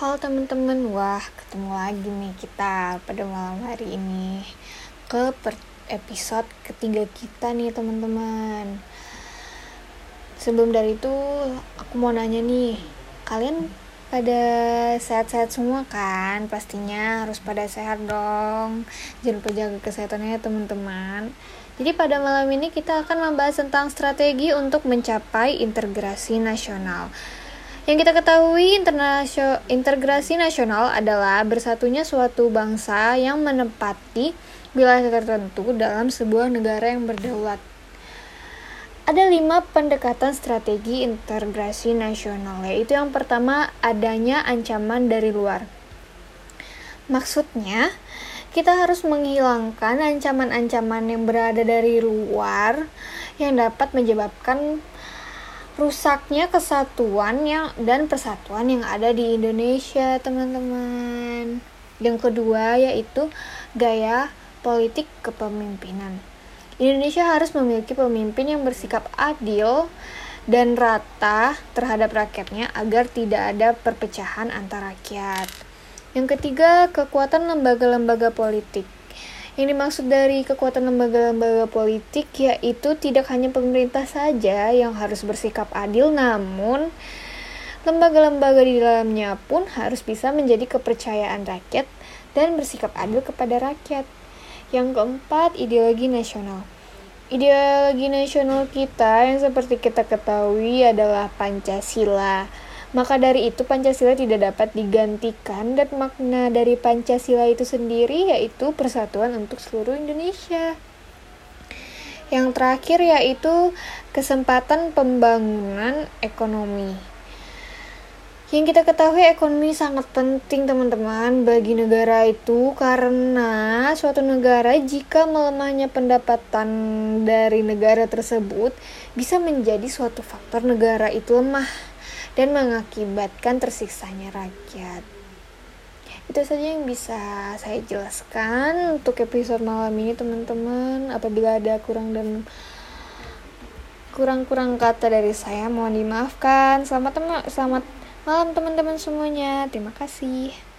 Halo teman-teman, wah ketemu lagi nih kita pada malam hari ini ke episode ketiga kita nih teman-teman. Sebelum dari itu aku mau nanya nih, kalian pada sehat-sehat semua kan? Pastinya harus pada sehat dong. Jangan lupa jaga kesehatannya ya teman-teman. Jadi pada malam ini kita akan membahas tentang strategi untuk mencapai integrasi nasional. Yang kita ketahui, integrasi nasional adalah bersatunya suatu bangsa yang menempati wilayah tertentu dalam sebuah negara yang berdaulat. Ada lima pendekatan strategi integrasi nasional, yaitu yang pertama adanya ancaman dari luar. Maksudnya, kita harus menghilangkan ancaman-ancaman yang berada dari luar yang dapat menyebabkan rusaknya kesatuan yang dan persatuan yang ada di Indonesia, teman-teman. Yang kedua yaitu gaya politik kepemimpinan. Indonesia harus memiliki pemimpin yang bersikap adil dan rata terhadap rakyatnya agar tidak ada perpecahan antar rakyat. Yang ketiga, kekuatan lembaga-lembaga politik. Yang dimaksud dari kekuatan lembaga-lembaga politik yaitu tidak hanya pemerintah saja yang harus bersikap adil, namun lembaga-lembaga di dalamnya pun harus bisa menjadi kepercayaan rakyat dan bersikap adil kepada rakyat. Yang keempat, ideologi nasional. Ideologi nasional kita yang seperti kita ketahui adalah Pancasila maka dari itu Pancasila tidak dapat digantikan dan makna dari Pancasila itu sendiri yaitu persatuan untuk seluruh Indonesia. Yang terakhir yaitu kesempatan pembangunan ekonomi. Yang kita ketahui ekonomi sangat penting teman-teman bagi negara itu karena suatu negara jika melemahnya pendapatan dari negara tersebut bisa menjadi suatu faktor negara itu lemah dan mengakibatkan tersiksanya rakyat. Itu saja yang bisa saya jelaskan untuk episode malam ini teman-teman. Apabila ada kurang dan kurang-kurang kata dari saya mohon dimaafkan. Selamat selamat malam teman-teman semuanya. Terima kasih.